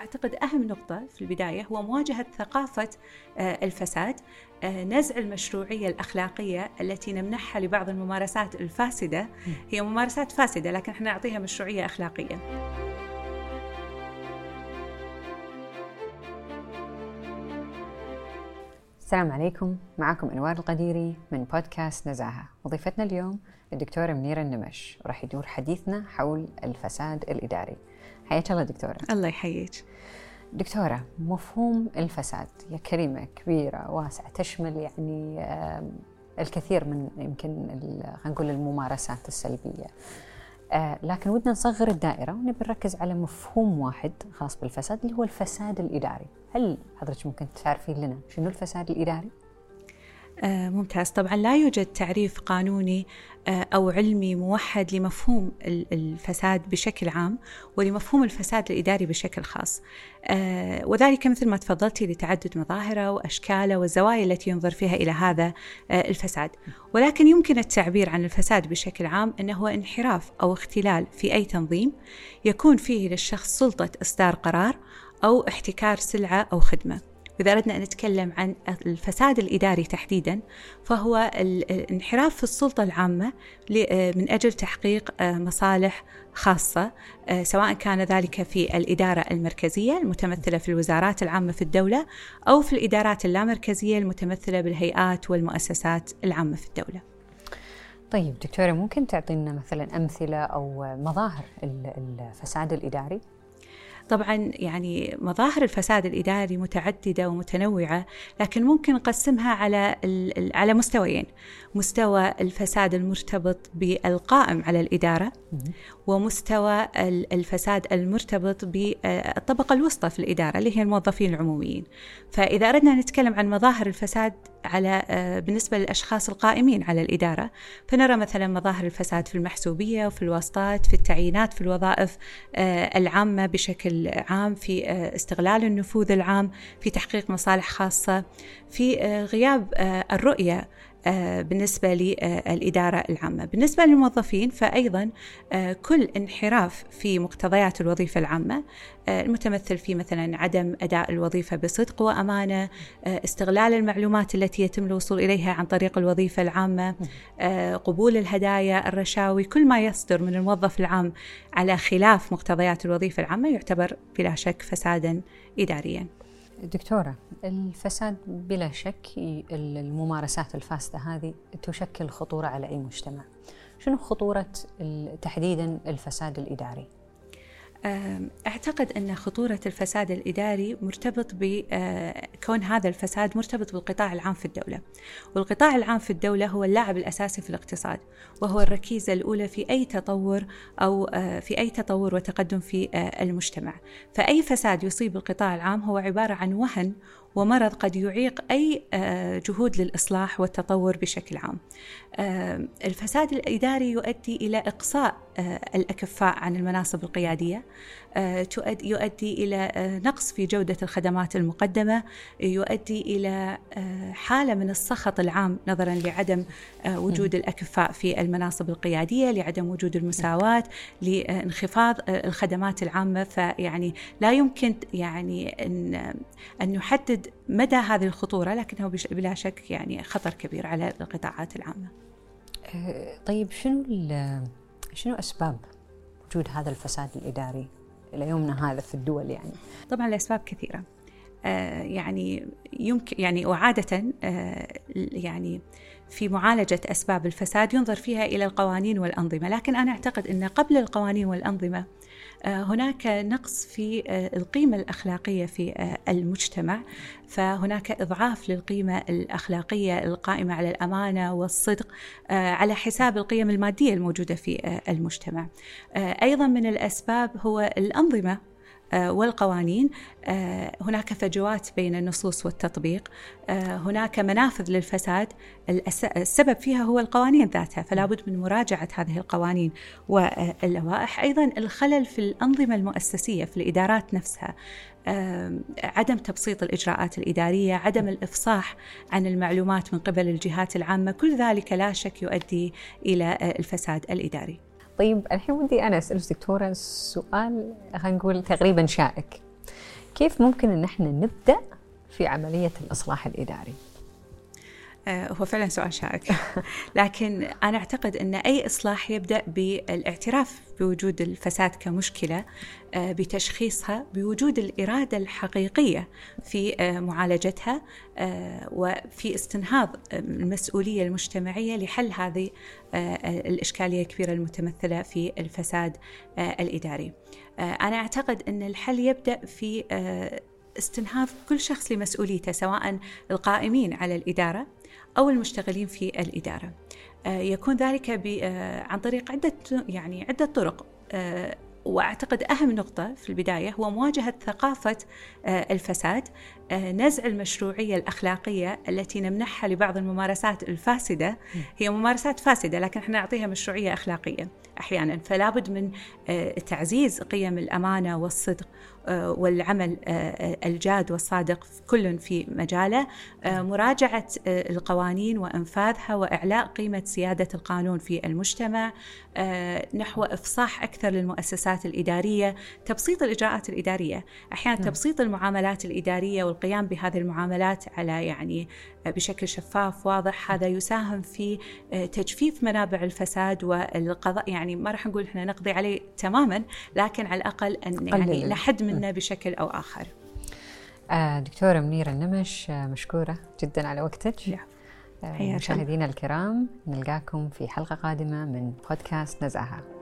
وأعتقد أهم نقطة في البداية هو مواجهة ثقافة الفساد نزع المشروعية الأخلاقية التي نمنحها لبعض الممارسات الفاسدة. هي ممارسات فاسدة لكن إحنا نعطيها مشروعية أخلاقية. السلام عليكم. معكم أنوار القديري من بودكاست نزاهة. وضيفتنا اليوم الدكتورة منيرة النمش. وراح يدور حديثنا حول الفساد الإداري. حياك الله دكتورة. الله يحييك. دكتورة مفهوم الفساد هي كلمة كبيرة واسعة تشمل يعني الكثير من يمكن خلينا نقول الممارسات السلبية. آه لكن ودنا نصغر الدائرة ونبي نركز على مفهوم واحد خاص بالفساد اللي هو الفساد الإداري هل حضرتك ممكن تعرفين لنا شنو الفساد الإداري؟ آه ممتاز. طبعا لا يوجد تعريف قانوني آه أو علمي موحد لمفهوم الفساد بشكل عام ولمفهوم الفساد الإداري بشكل خاص. آه وذلك مثل ما تفضلتي لتعدد مظاهره وأشكاله والزوايا التي ينظر فيها إلى هذا الفساد. ولكن يمكن التعبير عن الفساد بشكل عام أنه هو انحراف أو اختلال في أي تنظيم يكون فيه للشخص سلطة إصدار قرار أو احتكار سلعة أو خدمة. وإذا أردنا أن نتكلم عن الفساد الإداري تحديدا فهو الانحراف في السلطة العامة من أجل تحقيق مصالح خاصة سواء كان ذلك في الإدارة المركزية المتمثلة في الوزارات العامة في الدولة أو في الإدارات اللامركزية المتمثلة بالهيئات والمؤسسات العامة في الدولة. طيب دكتورة ممكن تعطينا مثلا أمثلة أو مظاهر الفساد الإداري؟ طبعا يعني مظاهر الفساد الإداري متعددة ومتنوعة لكن ممكن نقسمها على على مستويين. مستوى الفساد المرتبط بالقائم على الإدارة ومستوى الفساد المرتبط بالطبقة الوسطى في الإدارة اللي هي الموظفين العموميين. فإذا أردنا نتكلم عن مظاهر الفساد على بالنسبة للأشخاص القائمين على الإدارة فنرى مثلا مظاهر الفساد في المحسوبية وفي الواسطات في التعيينات في الوظائف العامة بشكل عام في استغلال النفوذ العام في تحقيق مصالح خاصة في غياب الرؤية بالنسبة للإدارة العامة. بالنسبة للموظفين فأيضا كل انحراف في مقتضيات الوظيفة العامة المتمثل في مثلا عدم أداء الوظيفة بصدق وأمانة استغلال المعلومات التي يتم الوصول إليها عن طريق الوظيفة العامة قبول الهدايا الرشاوي كل ما يصدر من الموظف العام على خلاف مقتضيات الوظيفة العامة يعتبر بلا شك فسادا إداريا. دكتورة الفساد بلا شك الممارسات الفاسدة هذه تشكل خطورة على أي مجتمع شنو خطورة تحديدا الفساد الإداري؟ أعتقد أن خطورة الفساد الإداري مرتبط بكون هذا الفساد مرتبط بالقطاع العام في الدولة. والقطاع العام في الدولة هو اللاعب الأساسي في الاقتصاد وهو الركيزة الأولى في أي تطور أو في أي تطور وتقدم في المجتمع. فأي فساد يصيب القطاع العام هو عبارة عن وهن ومرض قد يعيق أي جهود للإصلاح والتطور بشكل عام. الفساد الإداري يؤدي إلى إقصاء الأكفاء عن المناصب القيادية. يؤدي إلى نقص في جودة الخدمات المقدمة. يؤدي إلى حالة من السخط العام نظرا لعدم وجود الأكفاء في المناصب القيادية لعدم وجود المساواة لانخفاض الخدمات العامة. فيعني لا يمكن يعني أن, أن نحدد مدى هذه الخطورة لكنه بلا شك يعني خطر كبير على القطاعات العامة. طيب شنو شنو أسباب وجود هذا الفساد الإداري إلى يومنا هذا في الدول يعني؟ طبعا الأسباب كثيرة. آه يعني يمكن يعني وعادة آه يعني في معالجة أسباب الفساد ينظر فيها إلى القوانين والأنظمة لكن أنا أعتقد أن قبل القوانين والأنظمة هناك نقص في القيمة الأخلاقية في المجتمع. فهناك إضعاف للقيمة الأخلاقية القائمة على الأمانة والصدق على حساب القيم المادية الموجودة في المجتمع. أيضا من الأسباب هو الأنظمة. والقوانين. هناك فجوات بين النصوص والتطبيق. هناك منافذ للفساد. السبب فيها هو القوانين ذاتها فلا بد من مراجعة هذه القوانين واللوائح. أيضا الخلل في الأنظمة المؤسسية في الإدارات نفسها. عدم تبسيط الإجراءات الإدارية عدم الإفصاح عن المعلومات من قبل الجهات العامة كل ذلك لا شك يؤدي إلى الفساد الإداري. طيب الحين ودي أنا اسال دكتورة سؤال خلينا نقول تقريبا شائك. كيف ممكن إن إحنا نبدأ في عملية الإصلاح الإداري؟ هو فعلا سؤال شائك. لكن أنا أعتقد أن أي إصلاح يبدأ بالاعتراف بوجود الفساد كمشكلة آه، بتشخيصها بوجود الإرادة الحقيقية في آه، معالجتها وفي استنهاض المسؤولية المجتمعية لحل هذه الإشكالية الكبيرة المتمثلة في الفساد الإداري. أنا أعتقد أن الحل يبدأ في استنهاض كل شخص لمسؤوليته سواء القائمين على الإدارة أو المشتغلين في الإدارة. آه، يكون ذلك آه، عن طريق عدة يعني عدة طرق. آه، وأعتقد أهم نقطة في البداية هو مواجهة ثقافة الفساد نزع المشروعية الأخلاقية التي نمنحها لبعض الممارسات الفاسدة. هي ممارسات فاسدة لكن إحنا نعطيها مشروعية أخلاقية أحيانا. فلا بد من تعزيز قيم الأمانة والصدق آه، والعمل آه، آه، الجاد والصادق كل في مجاله. مراجعة القوانين وإنفاذها وإعلاء قيمة سيادة القانون في المجتمع. نحو إفصاح أكثر للمؤسسات الإدارية تبسيط الإجراءات الإدارية. أحيانا نعم. تبسيط المعاملات الإدارية والقيام بهذه المعاملات على يعني بشكل شفاف واضح. هذا يساهم في تجفيف منابع الفساد والقضاء. يعني ما راح نقول إحنا نقضي عليه تماما لكن على الأقل أن يعني نحد من منا بشكل أو آخر. آه دكتورة منيرة النمش آه مشكورة جدا على وقتك. آه مشاهدينا الكرام نلقاكم في حلقة قادمة من بودكاست نزعها